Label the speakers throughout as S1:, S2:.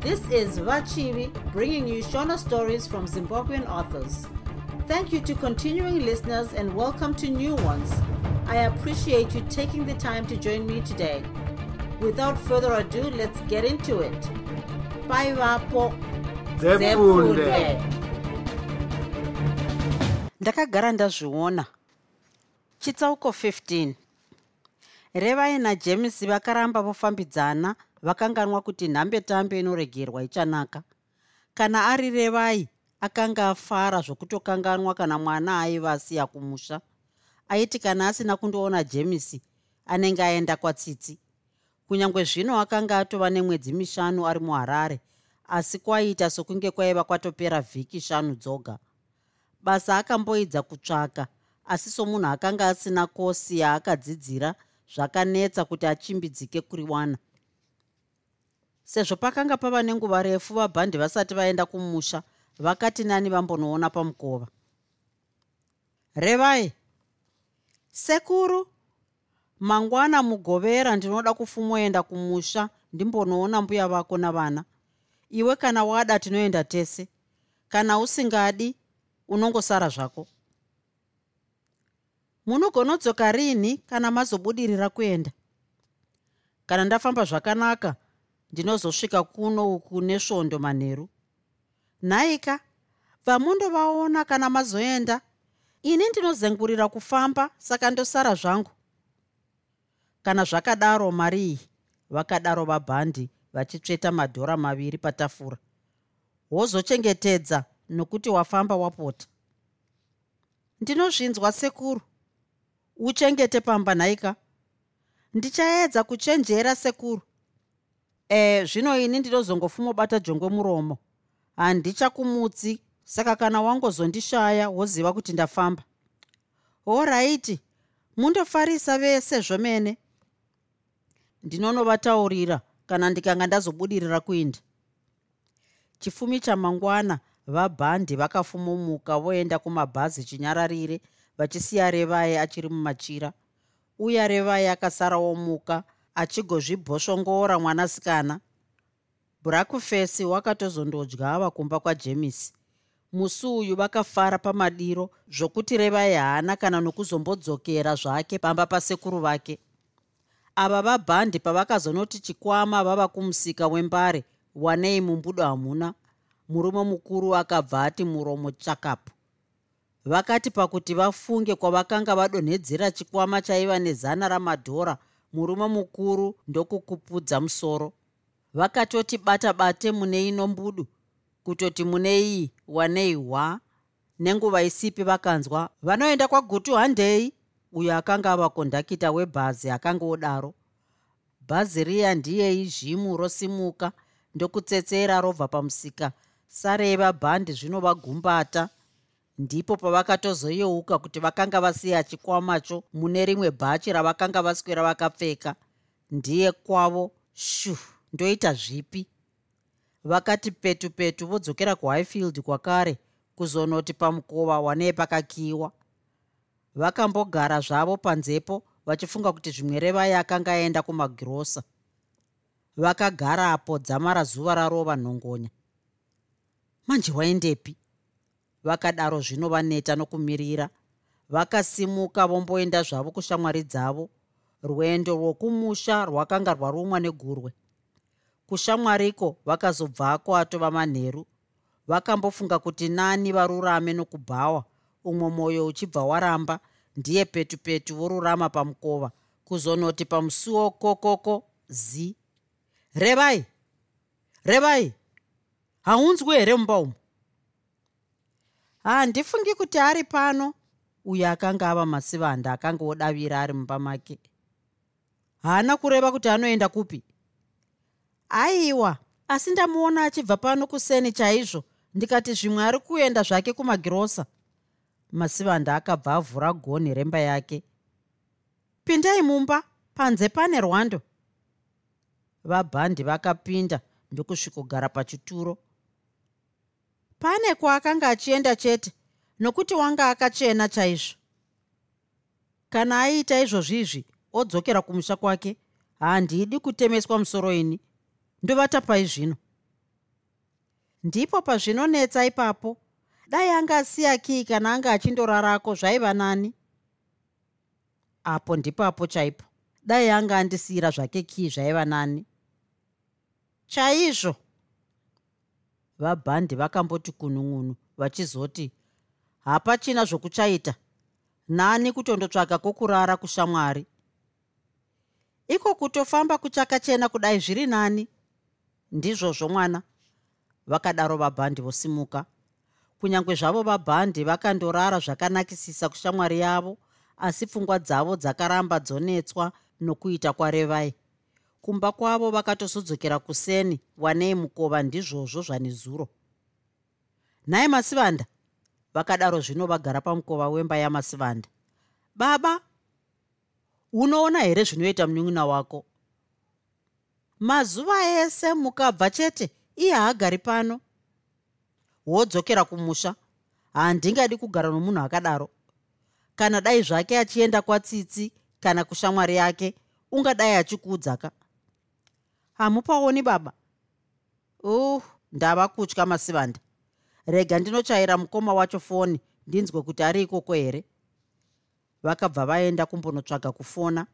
S1: This is Vachivi bringing you Shona stories from Zimbabwean authors. Thank you to continuing listeners and welcome to new ones. I appreciate you taking the time to join me today. Without further ado, let's get into it. Bye, Vapo.
S2: Ndakagara ndazviona chitsauko 15 revai najames vakaramba vofambidzana vakanganwa kuti nhambetambe inoregerwa ichanaka. Kana ari revai akanga afara zvokutokanganwa kana mwana aiva asiya kumusha. Aiti kana asina kundoona james anenge aenda kwatsitsi. Kunyange zvino akanga atova nemwedzi mishanu ari muharare asi kwaiita sokunge kwaiva kwatopera vhiki shanu dzoga. Basa akamboidza kutsvaka asi somunhu akanga asina kosi yaakadzidzira zvakanetsa kuti achimbidzike kuriwana sezvo pakanga pava nenguva refu vabhandi vasati vaenda kumusha vakati nani vambonoona pamukova. Revai sekuru mangwana mugovera ndinoda kufumoenda kumusha ndimbonoona mbuya vako navana iwe kana wada tinoenda tese. Kana usingadi unongosara zvako. Munogonodzoka rini kana mazobudirira kuenda? Kana ndafamba zvakanaka ndinozosvika kuno uku nesvondo manheru nhaika vamundovaona kana mazoenda ini ndinozengurira kufamba saka ndosara zvangu. Kana zvakadaro mari iyi vakadaro vabhandi vachitsveta madhora maviri patafura. Wozochengetedza nokuti wafamba wapota. Ndinozvinzwa sekuru. Uchengete pamba nhaika. Ndichaedza kuchenjera sekuru e zvino ini ndinozongofumobata jongwe muromo. Handichakumutsi saka kana wangozondishaya woziva kuti ndafamba. Oraiti mundofarisa vese zvomene ndinonovataurira kana ndikanga ndazobudirira kuinda. Chifumi chamangwana vabhandi vakafumomuka voenda kumabhazi chinyararire vachisiya revai achiri mumachira. Uye revai akasarawo muka achigozvibhoshongora mwanasikana. Brakufesi wakatozondodya kumba kwajemisi musi uyu vakafara pamadiro zvokuti revai haana kana nokuzombodzokera zvake pamba pasekuru vake. Ava vabhandi pavakazonoti chikwama vava kumusika wembare wanei mumbudo hamuna? Murume mukuru akabva ati muromo chakapu. Vakati pakuti vafunge kwavakanga vadonhedzera chikwama chaiva nezana ramadhora murume mukuru ndokukupudza musoro. Vakatoti bata bate mune ino mbudu. Kutoti mune iyi wanei hwa nenguva isipi vakanzwa vanoenda kwagutu handei? Uyo akanga ava kondakita webhazi akanga odaro bhazi riya ndiyei zvimu rosimuka ndokutsetsera robva pamusika. Sarei vabhandi zvino vagumbata ndipo pavakatozoyeuka kuti vakanga vasiya chikwamacho mune rimwe bhachi ravakanga vaswera vakapfeka ndiye kwavo shu ndoita zvipi? Vakati petu petu vodzokera kuhighfield kwakare kuzonoti pamukova wanei pakakiyiwa. Vakambogara zvavo panzepo vachifunga kuti zvimwe revai akanga aenda kumagirosa vakagarapo dzamara zuva rarova nhongonya manje waendepi vakadaro zvino vaneta nokumirira. Vakasimuka vomboenda zvavo kushamwari dzavo. Rwendo rwokumusha rwakanga rwarumwa negurwe. Kushamwariko vakazobvako atova manheru vakambofunga kuti nani varurame nokubhawa. Umwe mwoyo uchibva waramba. Ndiye petu petu vorurama pamukova. Kuzonoti pamusuwo kokoko zi. Revai! Revai! Haunzwi here mumba umu handifungi kuti ari pano. Uyo akanga ava masivanda akanga odavira ari mumba make. Haana kureva kuti anoenda kupi? Aiwa asi ndamuona achibva pano kuseni chaizvo. Ndikati zvimwe ari kuenda zvake kumagirosa. Masivanda akabva avhura gonhi remba yake. Pindai mumba panze pane rwando. Vabhandi vakapinda ndokusvikogara pachituro pane kwaakanga achienda chete nokuti wanga akachena chaizvo. Kana aiita izvozvizvi odzokera kumusha kwake. Handidi kutemeswa musoro ini. Ndovata pai zvino. Ndipo pazvinonetsa ipapo dai anga asiya kii kana anga achindorarako zvaiva nani? Apo ndipapo chaipo. Dai anga andisiyira zvake kii zvaiva nani? Chaizvo vabhandi vakamboti kunun'unu vachizoti hapachina zvokuchaita. Nani kutondotsvaga kwokurara kushamwari? Iko kutofamba kuchakachena kudai zviri nani? ndizvozvo mwana vakadaro vabhandi vosimuka. Kunyange zvavo vabhandi vakandorara zvakanakisisa kushamwari yavo asi pfungwa dzavo dzakaramba dzonetswa nokuita kwarevai kumba kwavo vakatozodzokera kuseni wanei mukova ndizvozvo zvanezuro nhai masivanda vakadaro zvino vagara pamukova wemba yamasivanda baba unoona here zvinoita munyun'una wako? Mazuva ese mukabva chete iye haagari pano. Wodzokera kumusha handingadi kugara nomunhu akadaro. Kana dai zvake achienda kwatsitsi kana kushamwari yake ungadai achikuudzaka hamupaoni baba. Uh ndava kutya masivanda rega ndinochaira mukoma wacho foni ndinzwe kuti ari ikoko here? Vakabva vaenda kumbonotsvaga kufona.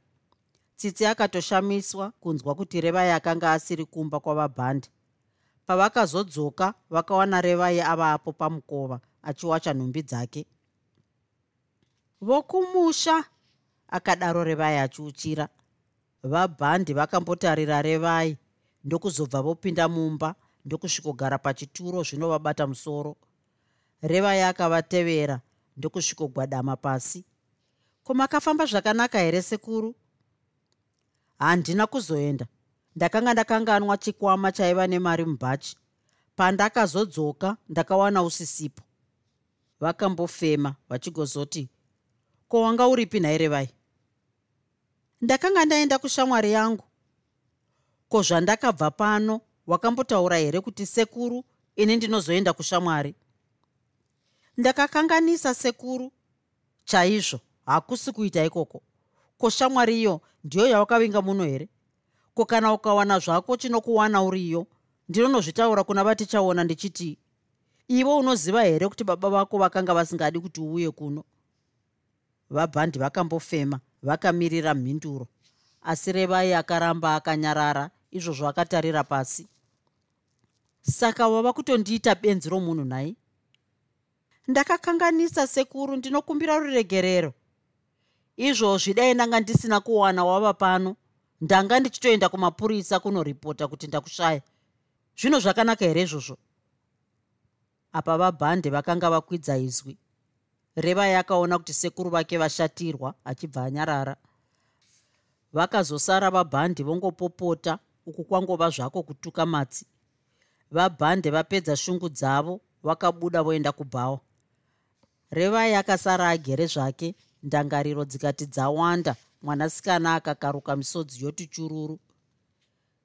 S2: Tsitsi akatoshamiswa kunzwa kuti revai akanga asiri kumba kwavabhandi. Pavakazodzoka vakawana revai avapo pamukova achiwacha nhumbi dzake. Vokumusha akadaro revai achiuchira vabhandi vakambotarira revai. Ndokuzobva vopinda mumba ndokusvikogara pachituro zvinovabata musoro. Revai akavatevera ndokusvikogwadama pasi. Ko makafamba zvakanaka here sekuru? Handina kuzoenda. Ndakanga ndakanganwa chikwama chaiva nemari mubhachi pandakazodzoka ndakawana usisipo. Vakambofema vachigozoti ko wanga uripi nhairevai ndakanga ndaenda kushamwari yangu. Ko zvandakabva pano wakambotaura here kuti sekuru ini ndinozoenda kushamwari? Ndakakanganisa sekuru. Chaizvo hakusi kuita ikoko. Ko shamwari iyo ndiyo yawakavinga muno here? Ko kana ukawana zvako chinokuwana uriyo ndinonozvitaura kuna vatichaona ndichiti ivo unoziva here kuti baba vako vakanga vasingadi kuti uuye kuno? Vabhandi vakambofema vakamirira mhinduro asi revai akaramba akanyarara izvozvo akatarira pasi. Saka wava kutondiita benzi romunhu nhai ndakakanganisa sekuru ndinokumbira ruregerero. Izvozvi dai ndanga ndisina kuwana wava pano ndanga ndichitoenda kumapurisa kunoripota kuti ndakushaya. Zvino zvakanaka here izvozvo? Apa vabhande vakanga vakwidza izwi revai akaona kuti sekuru vake vashatirwa achibva anyarara. Vakazosara vabhandi vongopopota uku kwangova zvako kutuka matsi. Vabhande vapedza shungu dzavo vakabuda voenda kubhawa revai akasara agere zvake ndangariro dzikati dzawanda mwanasikana akakaruka misodzi yoti chururu.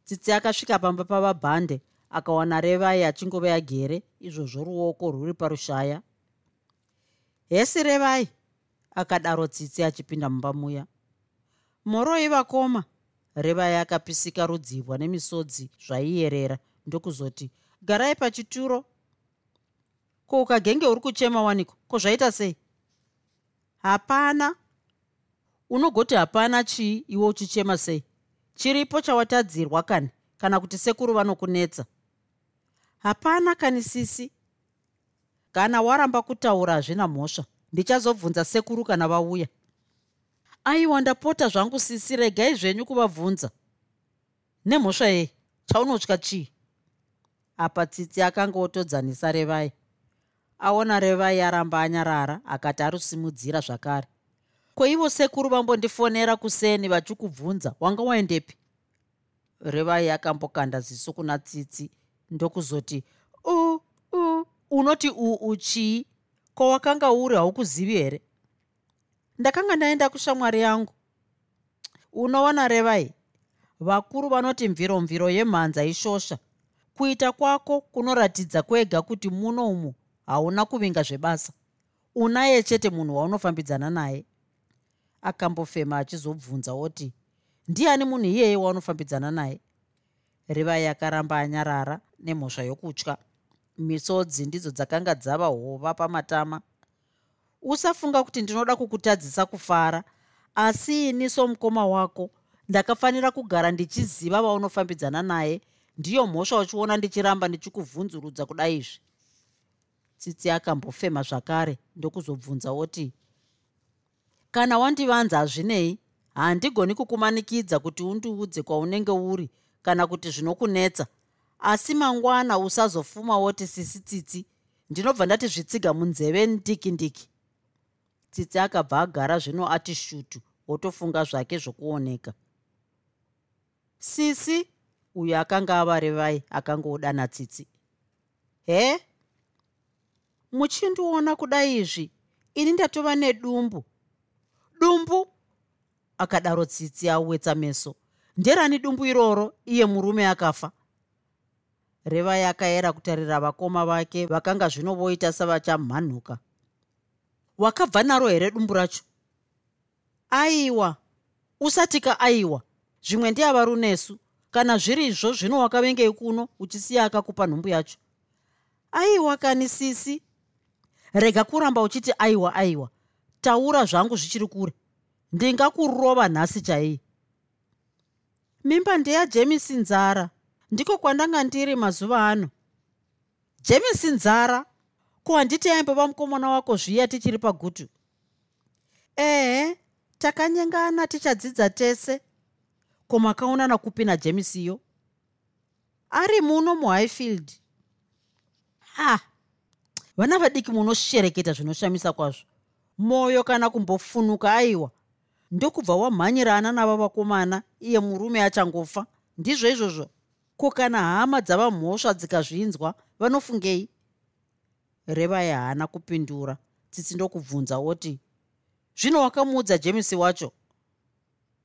S2: Tsitsi akasvika pamba pavabhande akawana revai achingove agere izvozvo ruoko rwuri parushaya hesi revai akadaro tsitsi achipinda mumba muya. Moroi vakoma revai akapisika rudzivwa nemisodzi zvaiyerera. Ndokuzoti garai pachituro. Ko ukagenge uri kuchema waniko? Ko zvaita sei? Hapana. Unogoti hapana chii iwe uchichema sei? Chiripo chawatadzirwa kani? Kana kuti sekuru vanokunetsa? Hapana kani sisi kana waramba kutaura hazvina mhosva. Ndichazobvunza sekuru kana vauya. Aiwa ndapota zvangu sisi regai zvenyu kuvabvunza. Nemhosva yei chaunotya chii? Apa tsitsi akanga otodzanisa revai. Aona revai aramba anyarara akati arusimudzira zvakare. Ko ivo sekuru vambondifonera kuseni vachikubvunza? Wanga waendepi? Revai akambokanda ziso kuna tsitsi ndokuzoti u u unoti u u chii ko wakanga uri haukuzivi here? Ndakanga ndaenda kushamwari yangu. Unoona revai? Vakuru vanoti mviro mviro yemhanza ishosha. Kuita kwako kunoratidza kwega kuti muno umu hauna kuvinga zvebasa. Unaye chete munhu waunofambidzana naye. Akambofema achizobvunza oti ndiani munhu iyeye waunofambidzana naye? Revai akaramba anyarara nemhosva yokutya misodzi ndidzo dzakanga dzava hova pamatama. Usafunga kuti ndinoda kukutadzisa kufara asi ini somukoma wako ndakafanira kugara ndichiziva vaunofambidzana naye ndiyo mhosva uchiona ndichiramba ndichikuvhunzurudza kudai izvi. Tsitsi akambofema zvakare ndokuzobvunza oti kana wandivanza hazvinei? Handigoni kukumanikidza kuti undiudze kwaunenge uri kana kuti zvinokunetsa asi mangwana usazofuma woti sisi tsitsi. Ndinobva ndati zvitsiga munzeve ndiki ndiki. Tsitsi akabva agara zvino ati shutu wotofunga zvake zvokuoneka. Sisi uyo akanga avarevai akangoudana tsitsi he? Muchindiona kudai izvi? Ini ndatova nedumbu. Dumbu? Akadaro tsitsi awetsa meso. Nderani dumbu iroro iye murume akafa revai akayera kutarira vakoma vake vakanga zvino voita savachamhanhuka. Wakabva naro here dumbu racho? Aiwa usatika aiwa. Zvimwe ndiava runesu kana zviri izvo zvino wakavengei kuno uchisiya akakupa nhumbu yacho. Aiwa kani sisi? Rega kuramba uchiti aiwa aiwa. Taura zvangu zvichiri kure. Ndingakurova nhasi chaiyi. Mimba ndeyajemisi nzara ndiko kwandanga ndiri mazuva ano. Jemisi nzara ko handiti aimbova mukomana wako zviya tichiri pagutu? Ehe takanyengana tichadzidza tese. Ko makaonana kupi najemisiyo ari muno muhighfield. Ha vana vadiki munoshereketa zvinoshamisa kwazvo. Mwoyo kana kumbofunuka aiwa. Ndokubva wamhanyirana nava vakomana iye murume achangofa. Ndizvo izvozvo ko kana hama dzava mhosva dzikazvinzwa vanofungei? Revai haana kupindura tsitsi ndokubvunza woti zvino wakamuudza jemisi wacho?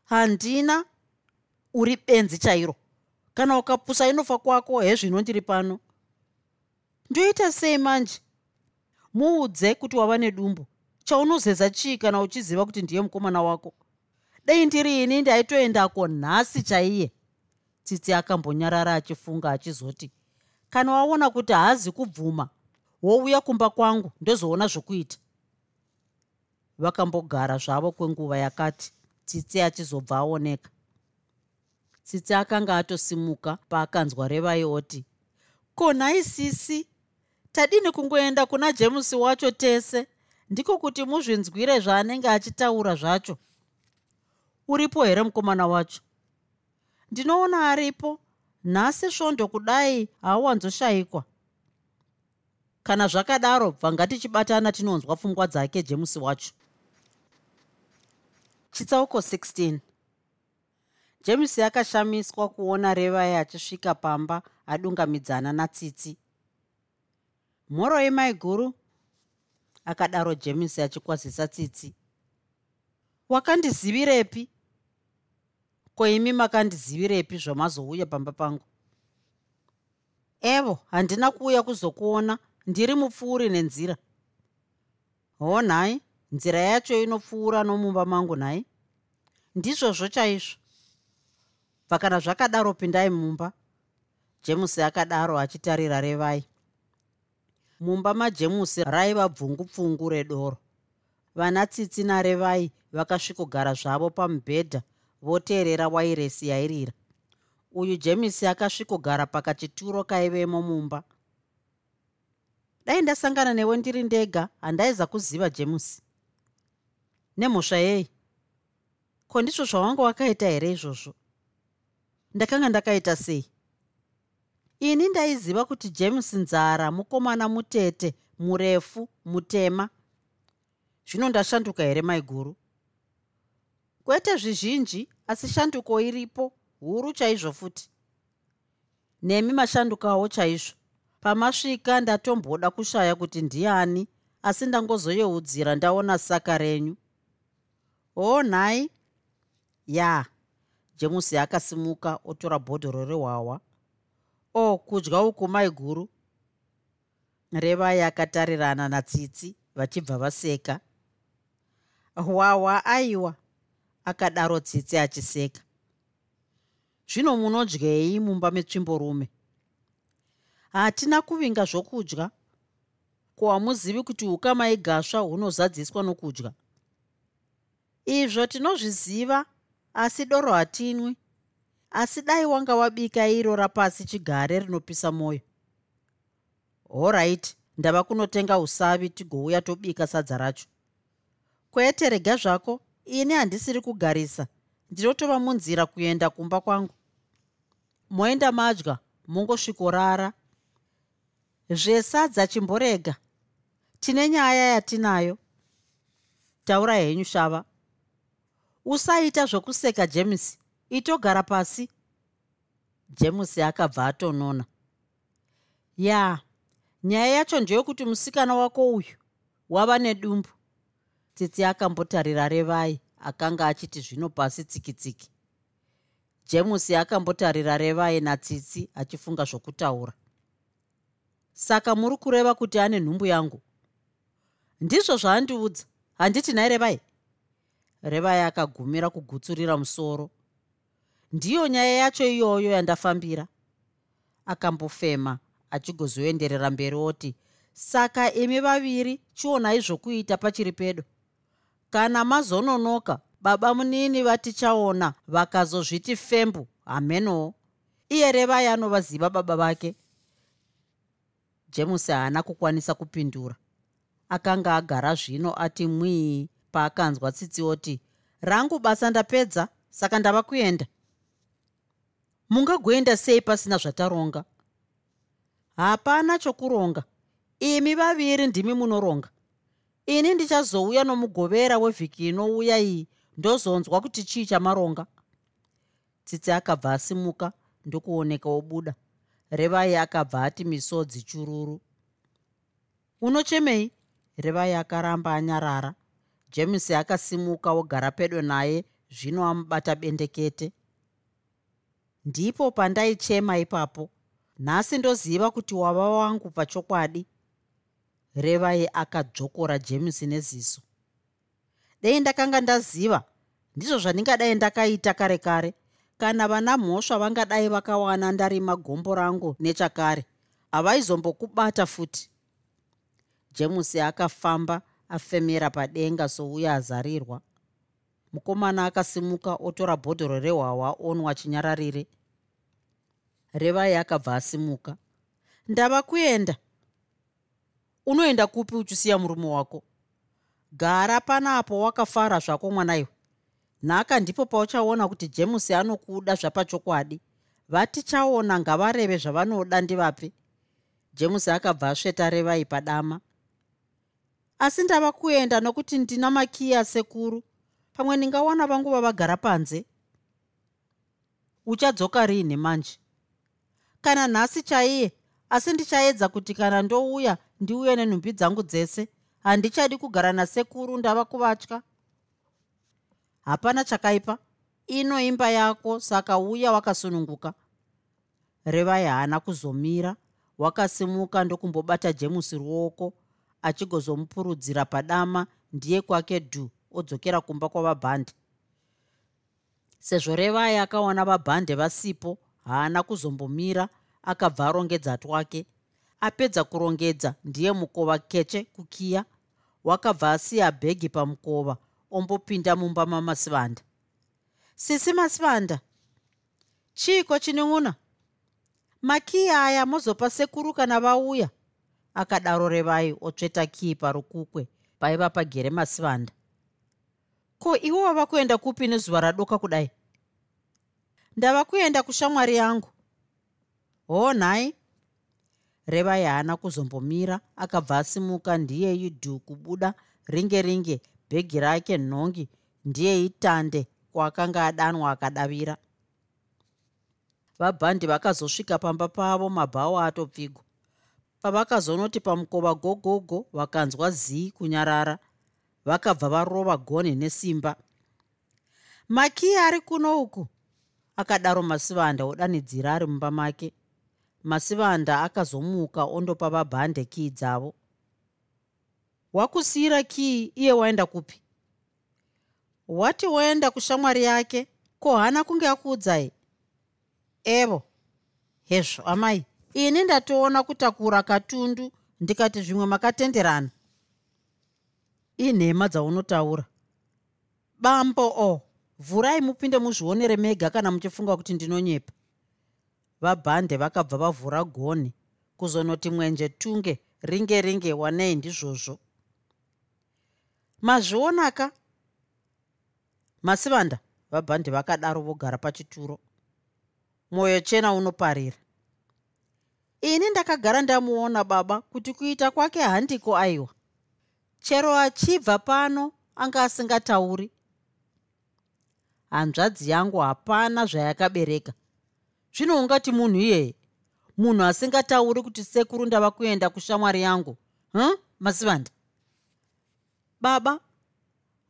S2: Handina uri benzi chairo. Kana ukapusa inofa kwako hezvino ndiri pano. Ndoita sei manje? Muudze kuti wava nedumbu. Chaunozeza chii kana uchiziva kuti ndiye mukomana wako? Dei ndiri ini ndaitoendako nhasi chaiye tsitsi akambonyarara achifunga achizoti kana waona kuti haazi kubvuma wouya kumba kwangu ndozoona zvokuita. Vakambogara zvavo kwenguva yakati tsitsi achizobva aoneka. Tsitsi akanga atosimuka paakanzwa revai oti ko nhai sisi tadini kungoenda kuna jemusi wacho tese? Ndiko kuti muzvinzwire zvaanenge achitaura zvacho. Uripo here mukomana wacho ndinoona aripo. Nhasi svondo kudai haawanzoshayikwa kana zvakadaro bva ngatichibatana tinonzwa pfungwa dzake jemusi wacho. Chitsauko 16 jemusi akashamiswa kuona revai achisvika pamba adungamidzana natsitsi. Mhoro yemai guru akadaro jemusi achikwazisa tsitsi. Wakandizivirepi koimi makandizivirepi zvamazouya pamba pangu? Evo handina kuuya kuzokuona. Ndiri mupfuuri nenzira. Ho nhai nzira yacho inopfuura nomumba mangu nhai. Ndizvozvo chaizvo. Bva kana zvakadaro pindai mumba? Jemusi akadaro achitarira revai. Mumba majemusi raiva bvungupfungu redoro. Vana tsitsi narevai vakasvikogara zvavo pamubhedha voteerera wairesi yairira uyu jemisi akasvikogara pakachituro kaivemo mumba. Dai ndasangana newe ndiri ndega handaiza kuziva jemusi nemhosva yei? Ko ndizvo zvawanga wakaita here izvozvo? Ndakanga ndakaita sei? Ini ndaiziva kuti james nzara mukomana mutete murefu mutema. Zvino ndashanduka here maiguru kwete zvizhinji asi shanduko iripo huru chaizvo futi. Nemi mashandukawo chaizvo. Pamasvika ndatomboda kushaya kuti ndiani asi ndangozoyeudzira ndaona saka renyu. O nhai ya jemusi akasimuka otora bhodhoro rehwawa o kudya uku mai guru. Revai akatarirana natsitsi vachibva vaseka. Hwawa aiwa akadaro tsitsi achiseka. Zvino munodyei mumba metsvimborume hatina kuvinga zvokudya. Ko hamuzivi kuti ukama igasva hunozadziswa nokudya? Izvo tinozviziva asi doro hatinwi. Asi dai wanga wabika iro rapasi chigare rinopisa mwoyo oright ndava kunotenga usavi tigouya tobika sadza racho. Kwete rega zvako ini handisiri kugarisa. Ndinotova munzira kuenda kumba kwangu. Moenda madya mungosvikorara. Zvesadza chimborega. Tine nyaya yatinayo. Taura henyu shava. Usaita zvokuseka james. Itogara pasi. James akabva atonona. Ya nyaya yacho ndeyokuti musikana wako uyu wava nedumbu tsitsi akambotarira revai akanga achiti zvino pasi tsikitsiki. James akambotarira revai natsitsi achifunga zvokutaura. Saka muri kureva kuti ane nhumbu yangu. Ndizvo zvaandiudza handiti nai revai? Revai akagumira kugutsurira musoro. Ndiyo nyaya yacho iyoyo yandafambira. Akambofema achigozoenderera mberi oti saka imi vaviri chionai zvokuita pachiri pedo kana mazononoka baba munini vatichaona vakazozviti fembu. Hamenowo iye revai anovaziva baba vake. James haana kukwanisa kupindura. Akanga agara zvino ati mwii paakanzwa tsitsi oti rangu basa ndapedza saka ndava kuenda. Mungagoenda sei pasina zvataronga? Hapana chokuronga. Imi vaviri ndimi munoronga ini ndichazouya nomugovera wevhiki inouya iyi ndozonzwa kuti chii chamaronga? Tsitsi akabva asimuka ndokuoneka obuda. Revai akabva ati misodzi chururu. Unochemei revai akaramba anyarara. James akasimuka ogara pedo naye zvino amubata bendekete. Ndipo pandaichema ipapo nhasi ndoziva kuti wava wangu pachokwadi revai akadzvokora james neziso. Dei ndakanga ndaziva ndizvo zvandingadai ndakaita kare kare kana vana mhosva vangadai vakawana ndarima gombo rangu nechakare havaizombokubata futi. James akafamba afemera padenga souya azarirwa. Mukomana akasimuka otora bhodhoro rehwahwa onwa chinyararire. Revai akabva asimuka. Ndava kuenda unoenda kupi uchisiya murume wako? Gara panapo wakafara zvako mwanaiwe nhaka ndipo pauchaona kuti jemusi anokuda zvapachokwadi vatichaona ngavareve zvavanoda ndivapi? Jemusi akabva asveta revai padama. Asi ndava kuenda nokuti ndina makiya sekuru. Pamwe ndingawana vangu vavagara panze. Uchadzoka riini manje? Kana nhasi chaiye asi ndichaedza kuti kana ndouya ndiuye nenhumbi dzangu dzese handichadi kugara nasekuru ndava kuvatya. Hapana chakaipa. Ino imba yako saka uya wakasununguka. Revai haana kuzomira wakasimuka ndokumbobata jemusi ruoko achigozomupurudzira padama ndiye kwake dhu odzokera kumba kwavabhande sezvo revai akaona vabhande vasipo haana kuzombomira akabva arongedza twake. Apedza kurongedza ndiye mukova keche kukiya. Wakabva asiya bhegi pamukova ombopinda mumba mamasivanda. Sisi masivanda chiiko chinun'una makiya aya mozopa sekuru kana vauya? Akadaro revai otsveta kii parukukwe paiva pagere masivanda. Ko iwo wava kuenda kupi nezuva radoka kudai? Ndava kuenda kushamwari yangu hoo nhai revai haana kuzombomira akabva asimuka ndiye idhu kubuda ringe ringe bhegi rake nhongi ndiye itande kwaakanga adanwa akadavira. Vabhandi vakazosvika pamba pavo mabhawo atopfigwa pavakazonoti pamukova gogogo vakanzwa zii kunyarara vakabva varova gonhi nesimba. Makiya ari kuno uku akadaro masivanda odanidzira ari mumba make masivanda akazomuka ondopa vabhande kii dzavo. Wakusiyira kii iye waenda kupi? Wati waenda kushamwari yake ko hana kunge akuudzai evo hezvo amai. Ini ndatoona kutakura katundu ndikati zvimwe makatenderana. Inhema dzaunotaura. Bambo o vhurai mupinde muzvionere mega kana muchifunga kuti ndinonyepa vabhande vakabva vavhura gonhi kuzonoti mwenje tunge ringe ringe wanei ndizvozvo. Mazvionaka. Masivanda vabhandi vakadaro vogara pachituro. Mwoyo chena unoparira. Ini ndakagara ndamuona baba kuti kuita kwake handiko aiwa. Chero achibva pano anga asingatauri. Hanzvadzi yangu hapana zvayakabereka zvino ungati munhu iyeye munhu asingatauri kuti sekuru ndava kuenda kushamwari yangu hu masivanda baba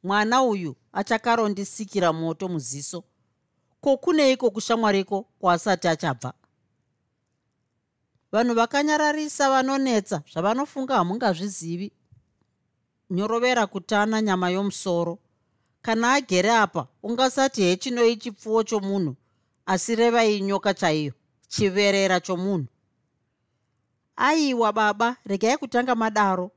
S2: mwana uyu achakarondisikira moto muziso. Ko kuneiko kushamwariko kwaasati achabva? Vanhu vakanyararisa vanonetsa zvavanofunga hamungazvizivi. Nyorovera kutana nyama yomusoro. Kana agere apa ungasati hechinoi chipfuwo chomunhu asi revai nyoka chaiyo chiverera chomunhu. Aiwa baba regai kutanga madaro.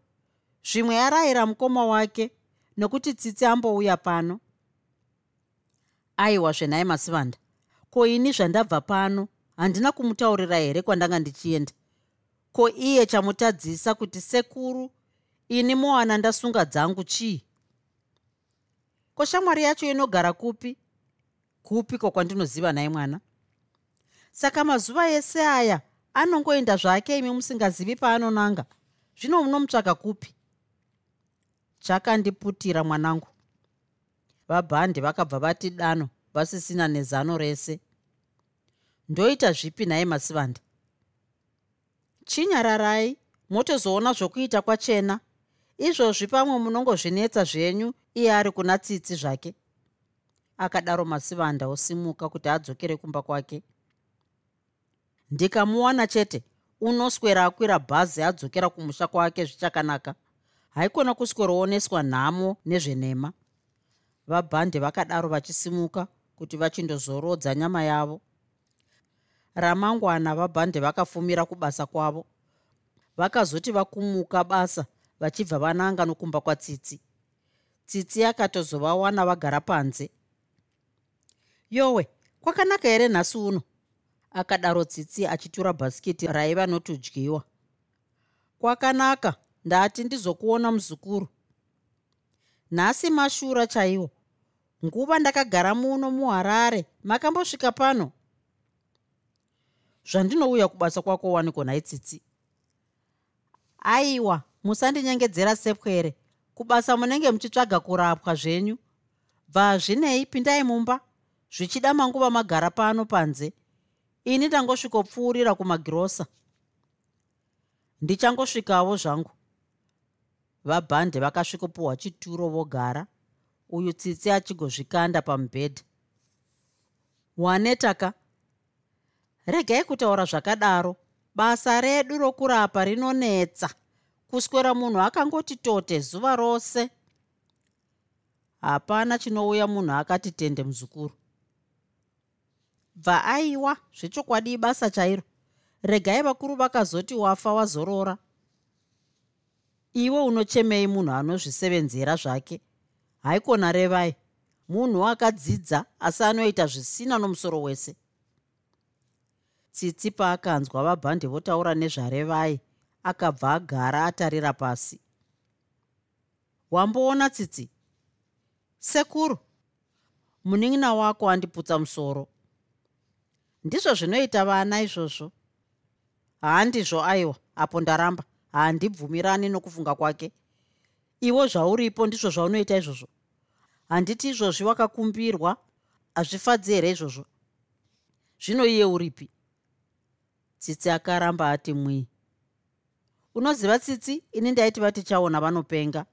S2: Zvimwe yarayira mukoma wake nokuti tsitsi ambouya pano. Aiwa zvenhai masivanda. Ko ini zvandabva pano? Handina kumutaurira here kwandanga ndichienda? Ko iye chamutadzisa kuti sekuru ini mowana ndasunga dzangu chii? Ko shamwari yacho inogara kupi kupiko kwandinoziva nai mwana? Saka mazuva ese aya anongoenda zvake imi musingazivi paanonanga. Zvino munomutsvaga kupi? Chakandiputira mwanangu. Vabhandi vakabva vati dano vasisina nezano rese. Ndoita zvipi naye masivanda? Chinyararai motozoona zvokuita kwachena. Izvozvi pamwe munongozvinetsa zvenyu iye ari kuna tsitsi zvake akadaro masivanda osimuka kuti adzokere kumba kwake. Ndikamuwana chete unoswera akwira bhazi adzokera kumusha kwake zvichakanaka. Haikona kuswerooneswa nhamo nezvenhema. Vabhande vakadaro vachisimuka kuti vachindozorodza nyama yavo. Ramangwana vabhande vakafumira kubasa kwavo. Vakazoti vakumuka basa vachibva vananga nokumba kwatsitsi. Tsitsi yakatozovawana vagara panze yowe kwakanaka here nhasi uno? Akadaro tsitsi achitura bhasikiti raiva notudyiwa kwakanaka ndati ndizokuona muzukuru. Nhasi mashura chaiwo nguva ndakagara muno muharare makambosvika pano. Zvandinouya kubasa kwako waniko nhai tsitsi? Aiwa musandinyengedzera sepwere kubasa munenge muchitsvaga kurapwa zvenyu. Bva zvinei pindai mumba zvichida manguva magara pano panze. Ini ndangosvikopfuurira kumagirosa. Ndichangosvikawo zvangu. Vabhande vakasvikopuhwa chituro vogara. Uyu tsitsi achigozvikanda pamubhedha. Wanetaka regai kutaura zvakadaro. Basa redu rokurapa rinonetsa. Kuswera munhu akangoti tote zuva rose. Hapana chinouya munhu akati tende muzukuru bva aiwa zvechokwadi basa chairo. Regai vakuru vakazoti wafa wazorora. Iwe unochemei munhu anozvisevenzera zvake. Haikona revai munhu akadzidza asi anoita zvisina nomusoro wese. Tsitsi paakanzwa vabhande votaura nezvarevai akabva agara atarira pasi. Wamboona tsitsi? Sekuru munin'ina wako andiputsa musoro ndizvo zvinoita vana izvozvo. Handizvo aiwa apo ndaramba. Handibvumirani nokufunga kwake. Iwo zvauripo ndizvo zvaunoita izvozvo. Handiti izvozvi wakakumbirwa hazvifadzi here izvozvo. Zvino iye uripi? Tsitsi akaramba ati mwii. Unoziva tsitsi? Ini ndaiti vatichaona vanopenga.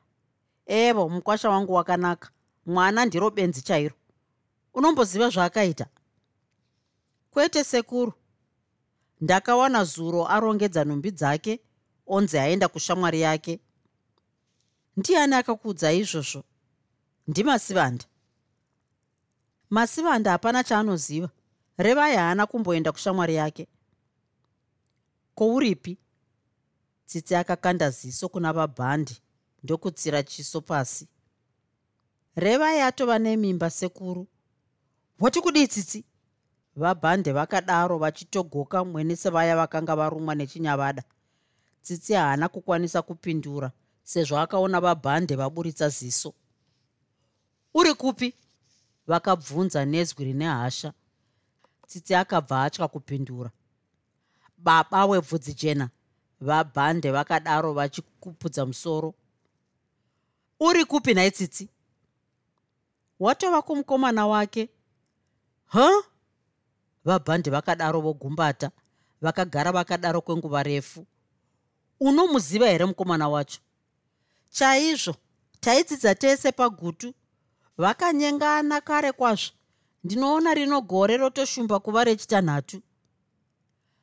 S2: Evo mukwasha wangu wakanaka. Mwana ndiro benzi chairo. Unomboziva zvaakaita kwete sekuru. Ndakawana zuro arongedza nhumbi dzake onzi aenda kushamwari yake. Ndiani akakuudza izvozvo? Ndimasivanda. Masivanda hapana chaanoziva. Revai haana kumboenda kushamwari yake. Kouripi? Tsitsi akakanda ziso kuna vabhandi ndokutsira chiso pasi. Revai atova nemimba sekuru. Wati kudii tsitsi vabhande vakadaro vachitogoka mwene sevaya vakanga varumwa nechinyavada. Tsitsi haana kukwanisa kupindura sezvo akaona vabhande vaburitsa ziso. Uri kupi? vakabvunza nezwi rine hasha. Tsitsi akabva atya kupindura. Baba webvudzi jena vabhande vakadaro vachikupudza musoro. Uri kupi nhai tsitsi? Watova kumukomana wake. Huh? Vabhandi vakadaro vogumbata vakagara vakadaro kwenguva refu. Unomuziva here mukomana wacho? Chaizvo taidzidza tese pagutu vakanyengana kare kwazvo. Ndinoona rino gore rotoshumba kuva rechitanhatu.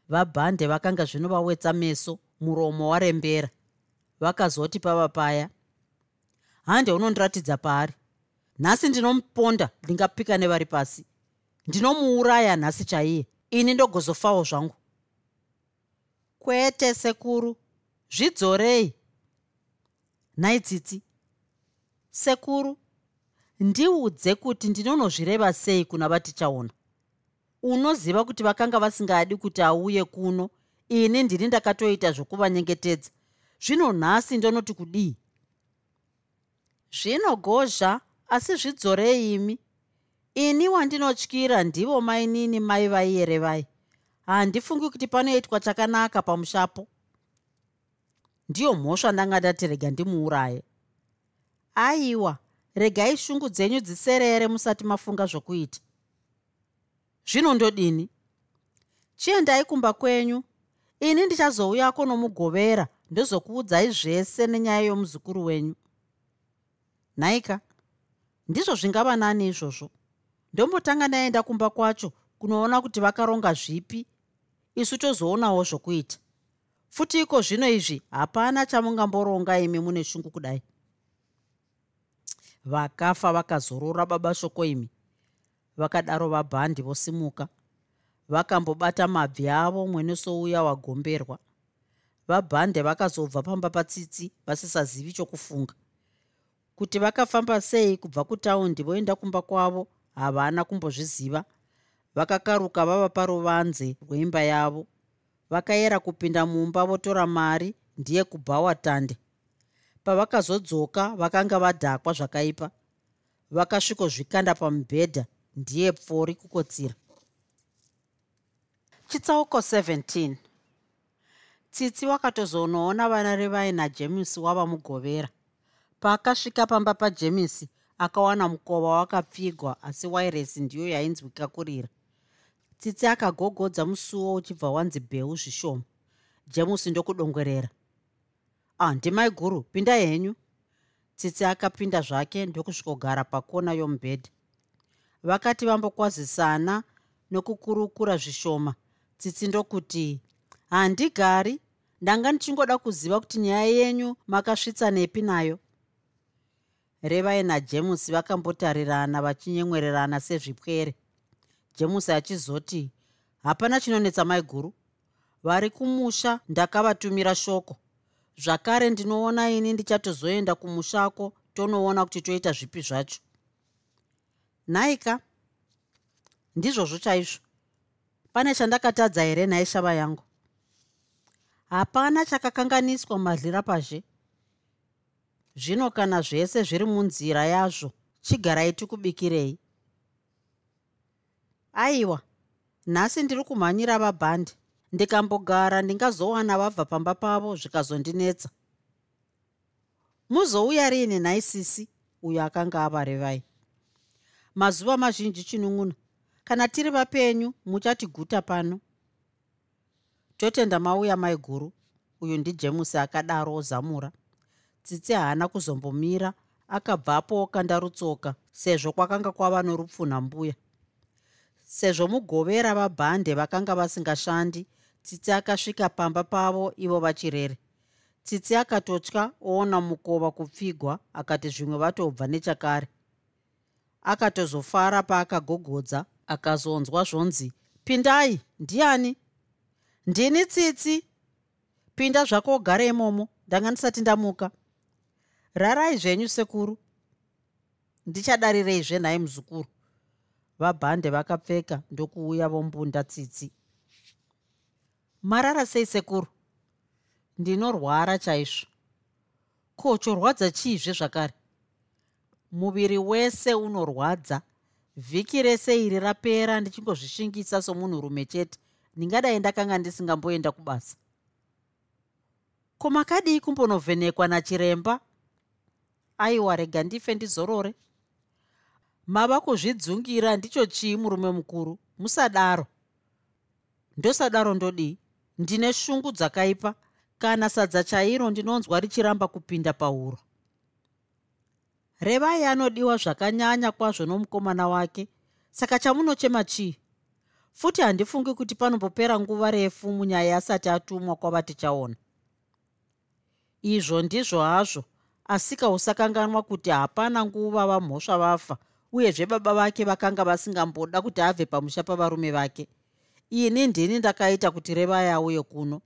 S2: Vabhande vakanga zvinovawetsa meso muromo warembera vakazoti pava paya hande unondiratidza paari. Nhasi ndinomuponda ndingapika nevari pasi ndinomuuraya nhasi chaiye. Ini ndogozofawo zvangu. Kwete sekuru. Zvidzorei nhai tsitsi. Sekuru ndiudze kuti ndinonozvireva sei kuna vatichaona. Unoziva kuti vakanga vasingadi kuti auye kuno ini ndini ndakatoita zvokuvanyengetedza. Zvino nhasi ndonoti kudii? Zvinogozha asi zvidzorei imi ini wandinotyira ndivo mainini mai vaiyerevai handifungi kuti panoitwa chakanaka pamushapo. Ndiyo mhosva ndanga ndati rega ndimuuraye. Aiwa regai shungu dzenyu dziserere musati mafunga zvokuita. Zvinondodini chiendai kumba kwenyu. Ini ndichazouyako nomugovera ndozokuudzai zvese nenyaya yomuzukuru wenyu. Nhaika ndizvo zvingava nani izvozvo ndombotanga ndaenda kumba kwacho kunoona kuti vakaronga zvipi. Isu tozoonawo zvokuita. Futi iko zvino izvi hapana chamungamboronga imi mune shungu kudai. Vakafa vakazorora baba shoko imi. Vakadaro vabhandi vosimuka. Vakambobata mabvi avo mwene souya wagomberwa. Vabhande vakazobva pamba patsitsi vasisazivi chokufunga. Kuti vakafamba sei kubva kutaundi voenda kumba kwavo havana kumbozviziva. Vakakaruka vava paruvanze rweimba yavo. Vakayera kupinda mumba votora mari ndiye kubhawa tande. Pavakazodzoka vakanga vadhakwa zvakaipa. Vakasvikozvikanda pamubhedha ndiye pfori kukotsira. Chitsauko 17 tsitsi wakatozonoona vana revai najemusi wava mugovera. Paakasvika pamba pajemisi akawana mukova wakapfigwa asi wairesi ndiyo yainzwika kurira. Tsitsi akagogodza musuwo uchibva wanzi bheu zvishoma. Jemusi ndokudongwerera. Ah ndimai guru pindai henyu. Tsitsi akapinda zvake ndokusvikogara pakona yomubhedha vakati vambokwazisana nokukurukura zvishoma tsitsi ndokuti handigari ndanga ndichingoda kuziva kuti nyaya yenyu makasvitsa nepi nayo revai najemusi vakambotarirana vachinyemwererana sezvipwere. Jemusi achizoti hapana chinonetsa mai guru. Vari kumusha ndakavatumira shoko. Zvakare ndinoona ini ndichatozoenda kumushako tonoona kuti toita zvipi zvacho. Nhaika ndizvozvo chaizvo. Pane chandakatadza here nhai shava yangu? Hapana chakakanganiswa madlira pazhe zvino kana zvese zviri munzira yazvo chigarai tikubikirei. Aiwa nhasi ndiri kumhanyira vabhandi. Ndikambogara ndingazowana vabva pamba pavo zvikazondinetsa. Muzouya riini nhai sisi uyo akanga ava revai mazuva mazhinji chinun'una kana tiri vapenyu muchatiguta pano. Totenda mauya mai guru uyu ndijemusi akadaro ozamura tsitsi haana kuzombomira akabvapo okanda rutsoka sezvo kwakanga kwava norupfunha mbuya sezvo mugovera vabhande vakanga vasingashandi tsitsi akasvika pamba pavo ivo vachirere. Tsitsi akatotya oona mukova kupfigwa akati zvimwe vatobva nechakare. Akatozofara paakagogodza akazonzwa zvonzi pindai ndiani? Ndini tsitsi? Pinda zvako ugare imomo ndanga ndisati ndamuka rarai zvenyu sekuru. Ndichadarirei zvenhai muzukuru. Vabhande vakapfeka ndokuuya vombunda tsitsi. Marara sei sekuru? Ndinorwara chaizvo. Ko chorwadza chiizve zvakare? Muviri wese unorwadza. Vhiki rese iri rapera ndichingozvishingisa somunhurume chete. Ndingadai ndakanga ndisingamboenda kubasa. Ko makadii kumbonovhenekwa nachiremba aiwa rega ndife ndizorore. Mava kuzvidzungira ndicho chii murume mukuru? Musadaro. Ndosadaro ndodii? Ndine shungu dzakaipa. Kana sadza chairo ndinonzwa richiramba kupinda pauro. Revai anodiwa zvakanyanya kwazvo nomukomana wake. Saka chamunochema chii? Futi handifungi kuti panombopera nguva refu munyaya asati atumwa kwava tichaona izvo ndizvo hazvo asika usakanganwa kuti hapana nguva vamhosva vafa uyezve baba vake vakanga vasingamboda kuti abve pamusha pavarume vake. Ini ndini ndakaita kuti revai auye kuno.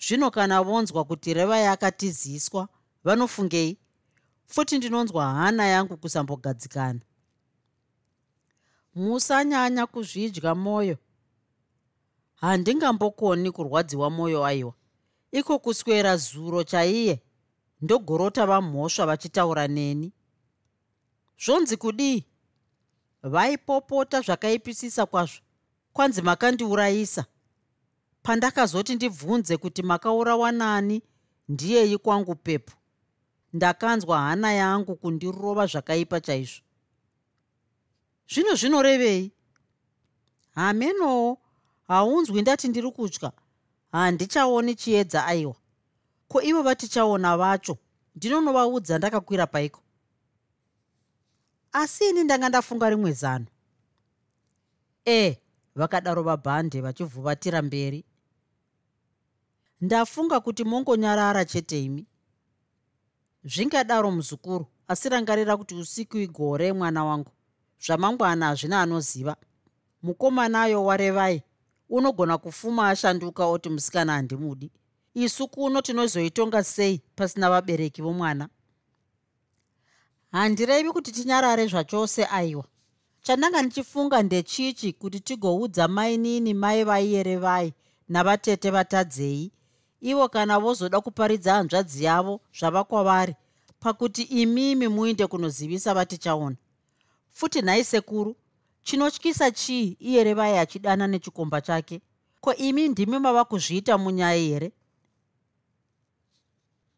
S2: Zvino kana vonzwa kuti revai akatiziswa vanofungei? Futi ndinonzwa hana yangu kusambogadzikana. Musanyanya kuzvidya mwoyo handingambokoni kurwadziwa mwoyo aiwa. Iko kuswera zuro chaiye ndogorota vamhosva vachitaura neni. Zvonzi kudii? Vaipopota zvakaipisisa kwazvo kwanzi makandiurayisa. Pandakazoti ndibvunze kuti makaurawa nani ndiyei kwangu pepo. Ndakanzwa hana yangu kundirova zvakaipa chaizvo. Zvino zvinorevei? Hamenowo haunzwi ndati ndiri kutya handichaoni chiedza aiwa ko ivo vatichaona vacho ndinonovaudza ndakakwira paiko? Asi ini ndanga ndafunga rimwe zano. E vakadaro vabhande vachivhuvatira mberi. Ndafunga kuti mongonyarara chete imi. Zvingadaro muzukuru asi rangarira kuti usiku igore mwana wangu. Zvamangwana hazvina anoziva. Mukomanayo warevai unogona kufuma ashanduka oti musikana handimudi isu kuno tinozoitonga sei pasina vabereki vomwana? Handirevi kuti tinyarare zvachose aiwa. Chandanga ndichifunga ndechichi kuti tigoudza mainini mai vaiyerevai navatete vatadzei? Ivo kana vozoda kuparidza hanzvadzi yavo zvava kwavari pakuti imimi muinde kunozivisa vatichaona. Futi nhai sekuru chinotyisa chii iyerevai achidana nechikomba chake? Ko imi ndimi mava kuzviita munyaya here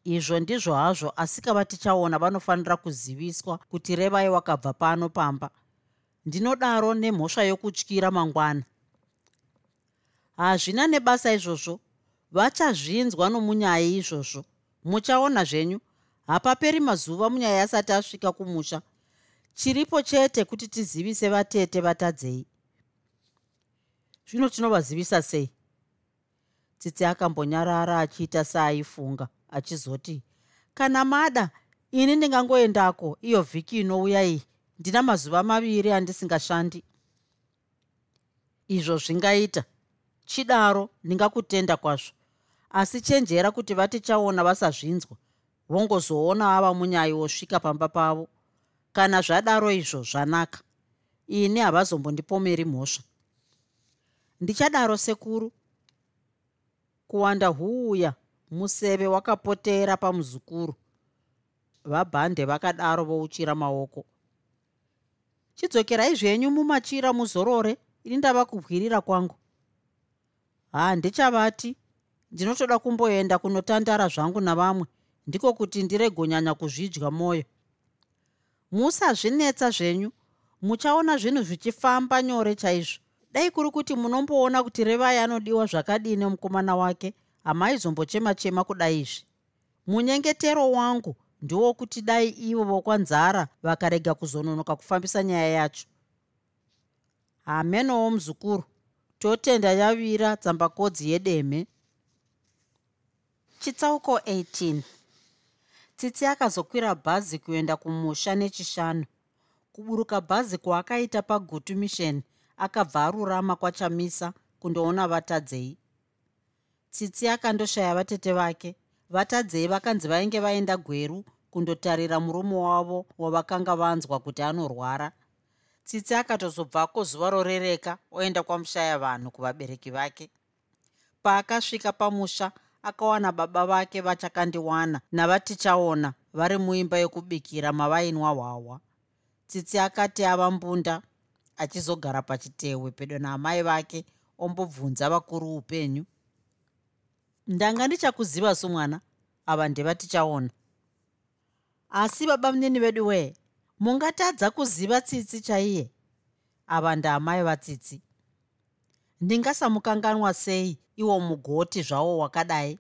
S2: izvo ndizvo hazvo asikava tichaona vanofanira kuziviswa kuti revai wakabva pano pamba. Ndinodaro nemhosva yokutyira mangwana. Hazvina nebasa izvozvo. Vachazvinzwa nomunyaya izvozvo. Muchaona zvenyu. Hapaperi mazuva munyaya asati asvika kumusha. Chiripo chete kuti tizivise vatete vatadzei. Zvino tinovazivisa sei? Tsitsi akambonyarara achiita seaifunga achizoti kana mada ini ndingangoendako iyo vhiki inouya iyi. Ndina mazuva maviri andisingashandi. Izvo zvingaita. Chidaro ndingakutenda kwazvo. Asi chenjera kuti vatichaona vasazvinzwa vongozoona ava munyaya wosvika pamba pavo. Kana zvadaro izvo zvanaka ini havazombondipomeri mhosva. Ndichadaro sekuru kuwanda huuya museve wakapotera pamuzukuru. Vabhande vakadaro vouchira maoko. Chidzokerai zvenyu mumachira muzorore ini ndava kubwirira kwangu. Handichavati ndinotoda kumboenda kunotandara zvangu navamwe ndiko kuti ndiregonyanya kuzvidya mwoyo musazvinetsa zvenyu muchaona zvinhu zvichifamba nyore chaizvo. Dai kuri kuti munomboona kuti revai anodiwa zvakadini mukomana wake hamaizombochema chema kudai izvi. Munyengetero wangu ndewokuti dai ivo vokwanzara vakarega kuzononoka kufambisa nyaya yacho. Hamenowo muzukuru totenda yavira tsambakodzi yedemhe chitsauko 18 tsitsi akazokwira bhazi kuenda kumusha nechishanu. Kuburuka bhazi kwaakaita pagutu mission akabva arurama kwachamisa kundoona vatadzei tsitsi akandoshaya vatete vake. Vatadzei vakanzi vainge vaenda gweru kundotarira murume wavo wavakanga vanzwa kuti anorwara. Tsitsi akatozobvako zuva rorereka oenda kwamushaya vanhu kuvabereki vake. Paakasvika pamusha akawana baba vake vachakandiwana navatichaona vari muimba yokubikira mavainwa hwahwa. Tsitsi akati ava mbunda achizogara pachitewe pedo naamai vake ombobvunza vakuru upenyu ndanga ndichakuziva somwana ava ndevatichaona asi baba munini vedu wee mungatadza kuziva tsitsi chaiye? Ava ndaamai vatsitsi ndingasamukanganwa sei iwo mugoti zvawo wakadai?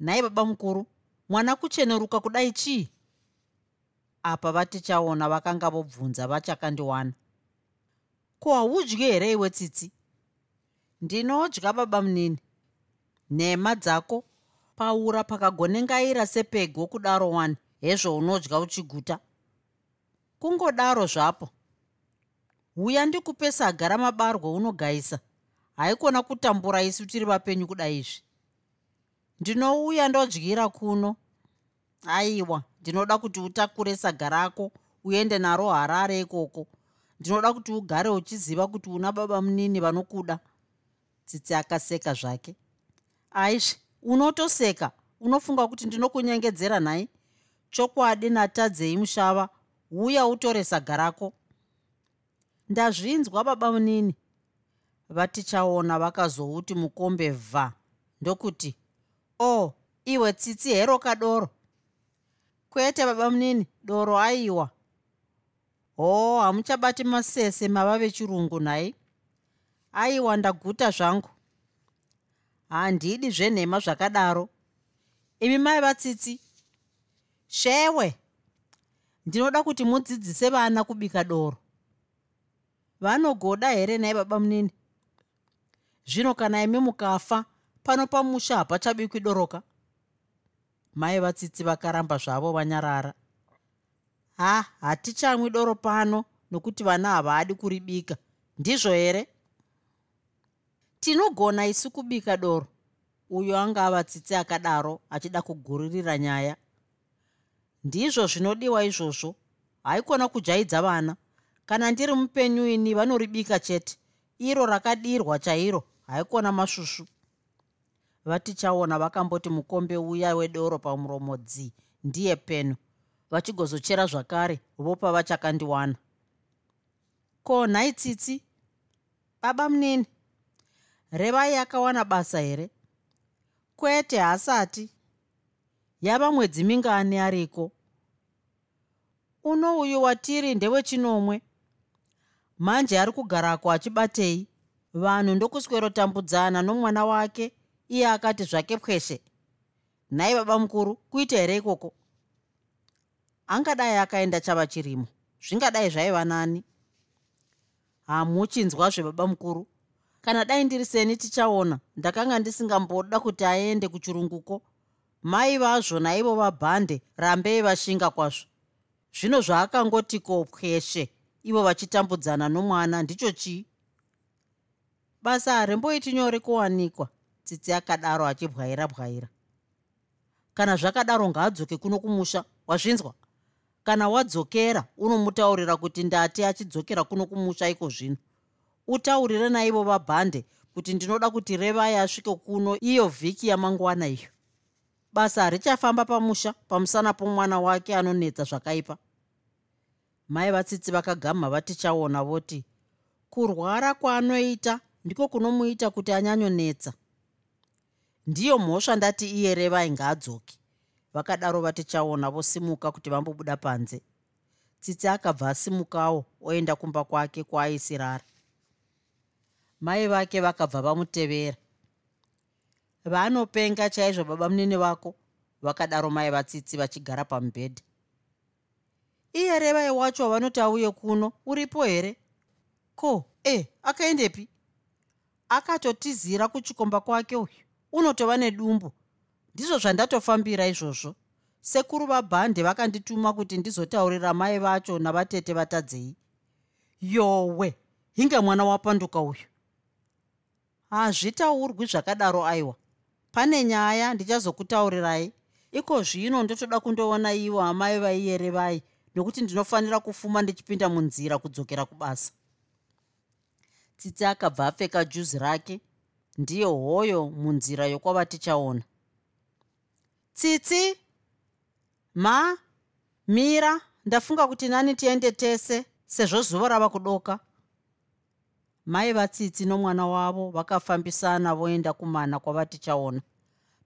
S2: Nhai baba mukuru mwana kucheneruka kudai chii? Apa vatichaona vakanga vobvunza vachakandiwana ko haudyi here iwe tsitsi? Ndinodya baba munini nhema dzako. Paura pakagonengaira sepego kudaro wani hezvo unodya uchiguta. Kungodaro zvapo. Uya ndikupe saga ramabarwa unogayisa haikona kutambura isu tiri vapenyu kudai izvi. Ndinouya ndodyira kuno. Aiwa ndinoda kuti utakure saga rako uende naro harare ikoko. Ndinoda kuti ugare uchiziva kuti una baba munini vanokuda. Tsitsi akaseka zvake aizve unotoseka unofunga kuti ndinokunyengedzera nhai chokwadi natadzei mushava uya utore saga rako. Ndazvinzwa baba munini. Vatichaona vakazouti mukombe vha ndokuti o oh, iwe tsitsi hero kadoro. Kwete baba munini doro aiwa. Hoo hamuchabati masese mava vechirungu nhai aiwa ndaguta zvangu handidi zvenhema zvakadaro. Imi mai vatsitsi shewe ndinoda kuti mudzidzise vana kubika doro. Vanogoda here nhai baba munini? Zvino kana imi mukafa pano pamusha hapachabikwi doroka mai vatsitsi vakaramba zvavo vanyarara. Ha hatichamwi doro pano nokuti vana havadi kuribika. Ndizvo here tinogona isu kubika doro? Uyo anga avatsitsi akadaro achida kuguririra nyaya. Ndizvo zvinodiwa izvozvo. Haikona kujaidza vana. Kana ndiri mupenyu ini vanoribika chete. Iro rakadirwa chairo. Haikona masvusvu vatichaona vakamboti mukombe uya wedoro pamuromo dzi ndiye peno vachigozochera zvakare. Vopa vachakandiwana ko nhai tsitsi? Baba munini revai akawana basa here? Kwete haasati yava mwedzi mingani ariko? Uno uyu watiri ndewechinomwe manje ari kugarako achibatei. Vanhu ndokuswerotambudzana nomwana wake iye akati zvake pweshe nhai baba mukuru kuita here ikoko? Angadai akaenda chava chirimo. Zvingadai zvaiva nani. Hamuchinzwazve baba mukuru kana dai ndiri seni tichaona ndakanga ndisingamboda kuti aende kuchirunguko. Mai vazvo naivo vabhande rambei vashinga kwazvo. Zvino zvaakangoti ko pweshe ivo vachitambudzana nomwana ndicho chii? Basa harimboiti nyore kuwanikwa tsitsi akadaro achibwaira bwaira. Kana zvakadaro ngaadzoke kuno kumusha wazvinzwa? Kana wadzokera unomutaurira kuti ndati achidzokera kuno kumusha iko zvino utaurire naivo vabhande kuti ndinoda kuti revai asvike kuno iyo vhiki yamangwana iyo. Basa harichafamba pamusha pamusana pomwana wake anonetsa zvakaipa. Mai vatsitsi vakagamha vatichaona voti kurwara kwaanoita ndiko kunomuita kuti anyanyonetsa. Ndiyo mhosva ndati iye revai ngaadzoki vakadaro vatichaona vosimuka kuti vambobuda panze. Tsitsi akabva asimukawo oenda kumba kwake kwaaisirara mai vake vakabva vamutevera. Vanopenga chaizvo baba munini vako vakadaro mai vatsitsi vachigara pamubhedha. Iye revai wacho vanoti auye kuno uripo here? Ko e akaendepi? Akatotizira kuchikomba kwake uyu. Unotova nedumbu. Ndizvo zvandatofambira izvozvo. Sekuru vabhande vakandituma kuti ndizotaurira mai vacho navatete vatadzei. Yowe hinge mwana wapanduka uyu hazvitaurwi zvakadaro aiwa. Pane nyaya ndichazokutaurirai. Iko zvino ndotoda kundoona ivo amai vaiyere vai nokuti ndinofanira kufuma ndichipinda munzira kudzokera kubasa. Tsitsi akabva apfeka juzi rake ndiye hoyo munzira yokwava tichaona. Tsitsi ma mira ndafunga kuti nani tiende tese sezvo zuva rava kudoka mai vatsitsi nomwana wavo vakafambisana voenda kumana kwavatichaona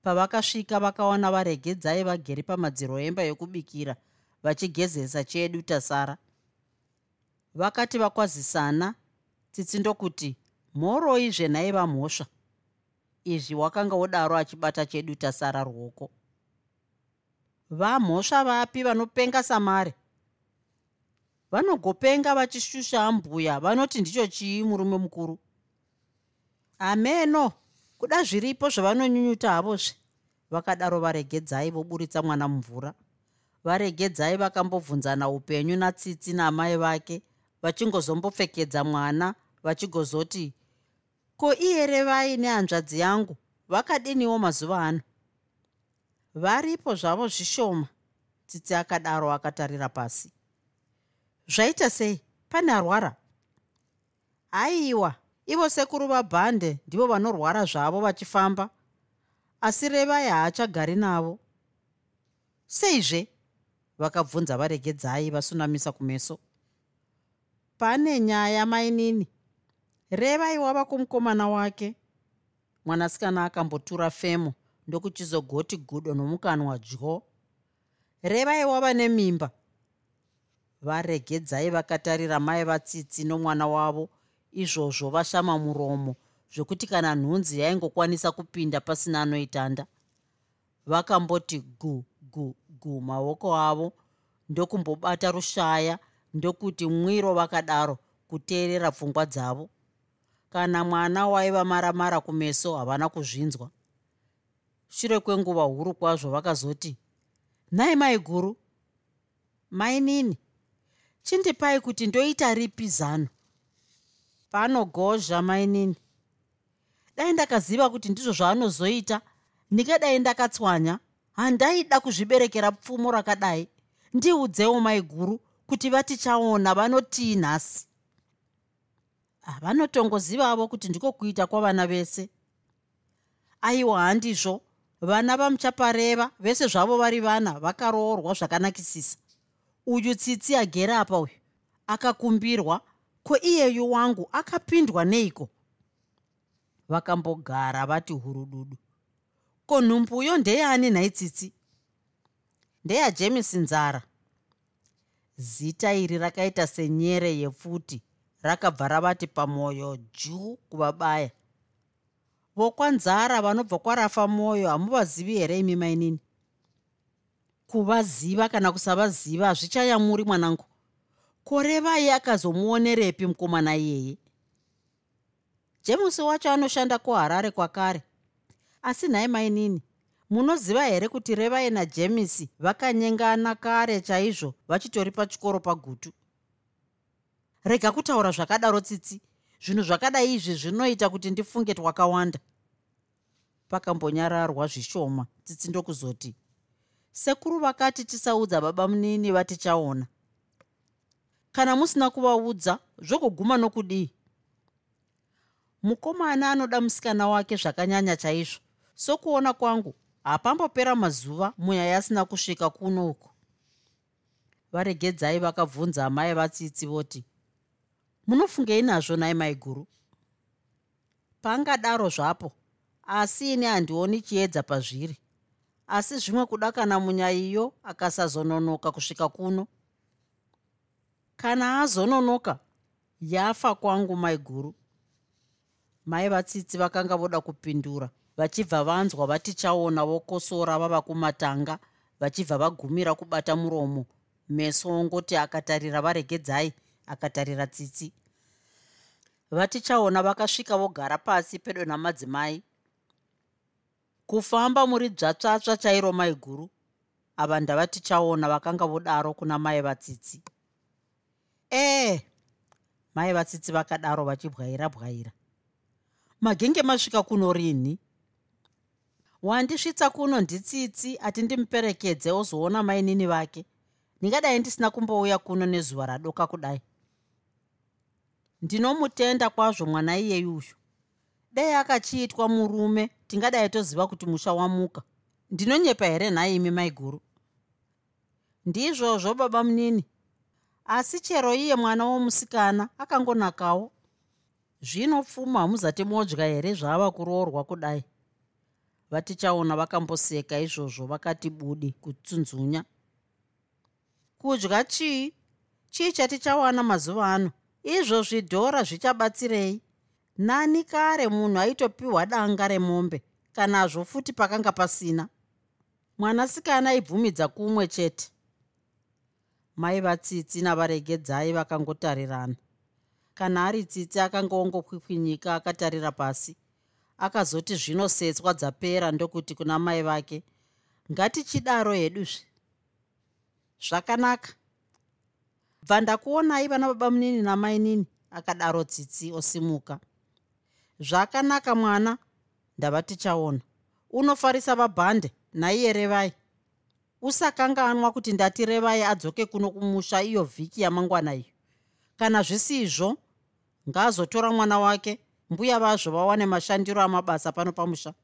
S2: pavakasvika vakawana varegedzai vagere pamadziro emba yokubikira vachigezesa chedu tasara. Vakati vakwazisana tsitsi ndokuti mhoroizve nhaiva mhosva izvi wakanga wodaro achibata chedu tasara ruoko. Vamhosva vapi vanopenga samari vanogopenga vachishusha ambuya vanoti ndicho chii murume mukuru? Ameno! Kuda zviripo zvavanonyunyuta havozve. Vakadaro varegedzai voburitsa mwana mumvura. Varegedzai vakambobvunzana upenyu natsitsi naamai vake vachingozombopfekedza mwana vachigozoti ko iyere vai nehanzvadzi yangu? Vakadiniwo mazuva ano? Varipo zvavo zvishoma. Tsitsi akadaro akatarira pasi zvaita sei? Pane arwara? Aiwa ivo sekuru vabhande ndivo vanorwara zvavo vachifamba asi revai haachagari navo. Seizve? Vakabvunza varegedzai vasunamisa kumeso. Pane nyaya mainini revai wava kumukomana wake. Mwanasikana akambotura femo ndokuchizogoti gudo nomukanwa dyo revai wava nemimba varegedzai vakatarira mai vatsitsi nomwana wavo izvozvo vashama muromo zvokuti kana nhunzi yaingokwanisa kupinda pasina anoitanda. Vakamboti gu gu gu maoko avo ndokumbobata rushaya ndokuti mwiro vakadaro kuteerera pfungwa dzavo. Kana mwana waiva maramara kumeso havana kuzvinzwa. Shure kwenguva huru kwazvo vakazoti nhai mai guru mainini chindipai kuti ndoita ripi zano? Panogozha mainini dai ndakaziva kuti ndizvo zvaanozoita. Ndingadai ndakatswanya. Handaida kuzviberekera pfumo rakadai. Ndiudzewo mai guru kuti vatichaona vanotii nhasi. Vanotongozivavo kuti ndiko kuita kwavana vese. Aiwa handizvo. Vana vamuchapareva vese zvavo vari vana vakaroorwa zvakanakisisa uyu tsitsi agere apa uyu? Akakumbirwa? Ko iyeyu wangu akapindwa neiko? Vakambogara vati hurududu. Ko nhumbuyo ndeyani nhai tsitsi? Ndeyajemisi nzara. Zita iri rakaita senyere yepfuti rakabva ravati pamwoyo juu kuvabaya vokwanzara vanobva kwarafa mwoyo hamuvazivi here imi mainini kuvaziva kana kusavaziva hazvichayamuri mwanangu. Korevai akazomuonerepi mukomana iyeye jemusi wacho anoshanda kuharare kwakare. Asi nhai mainini munoziva here kuti revai najemisi vakanyengana kare chaizvo vachitori pachikoro pagutu? Rega kutaura zvakadaro tsitsi. Zvinhu zvakadai izvi zvinoita kuti ndifunge twakawanda. Pakambonyararwa zvishoma tsitsi ndokuzoti sekuru vakati tisaudza baba munini vatichaona kana musina kuvaudza zvogoguma nokudii? Mukomana anoda musikana wake zvakanyanya chaizvo. Sokuona kwangu hapambopera mazuva munyaya asina kusvika kuno uku. Varegedzai vakabvunza amai vatsitsi voti munofungei nazvo nai mai guru? Pangadaro zvapo asi ini handioni chiedza pazviri asi zvimwe kuda kana munyaiyo akasazononoka kusvika kuno. Kana azononoka yafa kwangu mai guru. Mai vatsitsi vakanga voda kupindura vachibva vanzwa vatichaona vokosora vava kumatanga vachibva vagumira kubata muromo. Meso ongoti akatarira varegedzai akatarira tsitsi. Vatichaona vakasvika vogara pasi pedo namadzimai kufamba muri dzvatsvatsva chairo mai guru ava ndavatichaona vakanga vodaro kuna mai vatsitsi. Ee mai vatsitsi vakadaro vachibwaira bwaira. Magenge masvika kuno rini. Wandisvitsa kuno nditsitsi ati ndimuperekedze ozoona mainini vake. Ndingadai ndisina kumbouya kuno nezuva radoka kudai. Ndinomutenda kwazvo mwana iyeyuyu dei akachiitwa murume tingadai toziva kuti musha wamuka. Ndinonyepa here nhaimi maiguru ndizvozvo baba munini. Asi chero iye mwana womusikana akangonakawo. Zvino pfuma hamuzati modya here zvava kuroorwa kudai? Vatichaona vakamboseka izvozvo vakati budi kutsunzunya. Kudya chii? Chii chatichawana mazuva ano? Izvozvi dhora zvichabatsirei nani kare munhu aitopiwa danga remombe? Kanazvo futi pakanga pasina? Mwanasikana aibvumidza kumwe chete. Mai vatsitsi navaregedzai vakangotarirana. Kana ari tsitsi akanga ongokwikwinyika akatarira pasi akazoti zvino setswa dzapera ndokuti kuna mai vake ngatichidaro heduzve zvakanaka. Bva ndakuonai vana baba munini namai nini akadaro tsitsi osimuka zvakanaka mwana. Ndava tichaona. Unofarisa vabhande naiye revai. Usakanganwa kuti ndati revai adzoke kuno kumusha iyo vhiki yamangwana iyo. Kana zvisizvo ngaazotora mwana wake mbuya vazvo vawane mashandiro amabasa pano pamusha.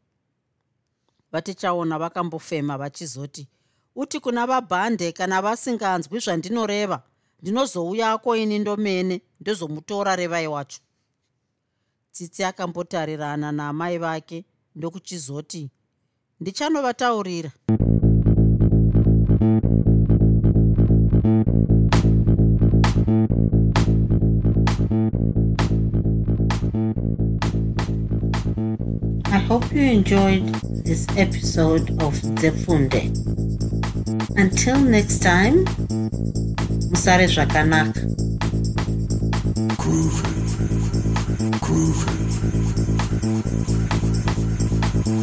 S2: Vatichaona vakambofema vachizoti uti kuna vabhande kana vasinganzwi zvandinoreva ndinozouyako ini ndomene ndozomutora revai wacho tsitsi akambotarirana naamai vake ndokuchizoti ndichanovataurira
S1: I hope you enjoyed this episode of Zefunde. Until next time, Musare Zvakanaka.
S3: Groovy. Groovy.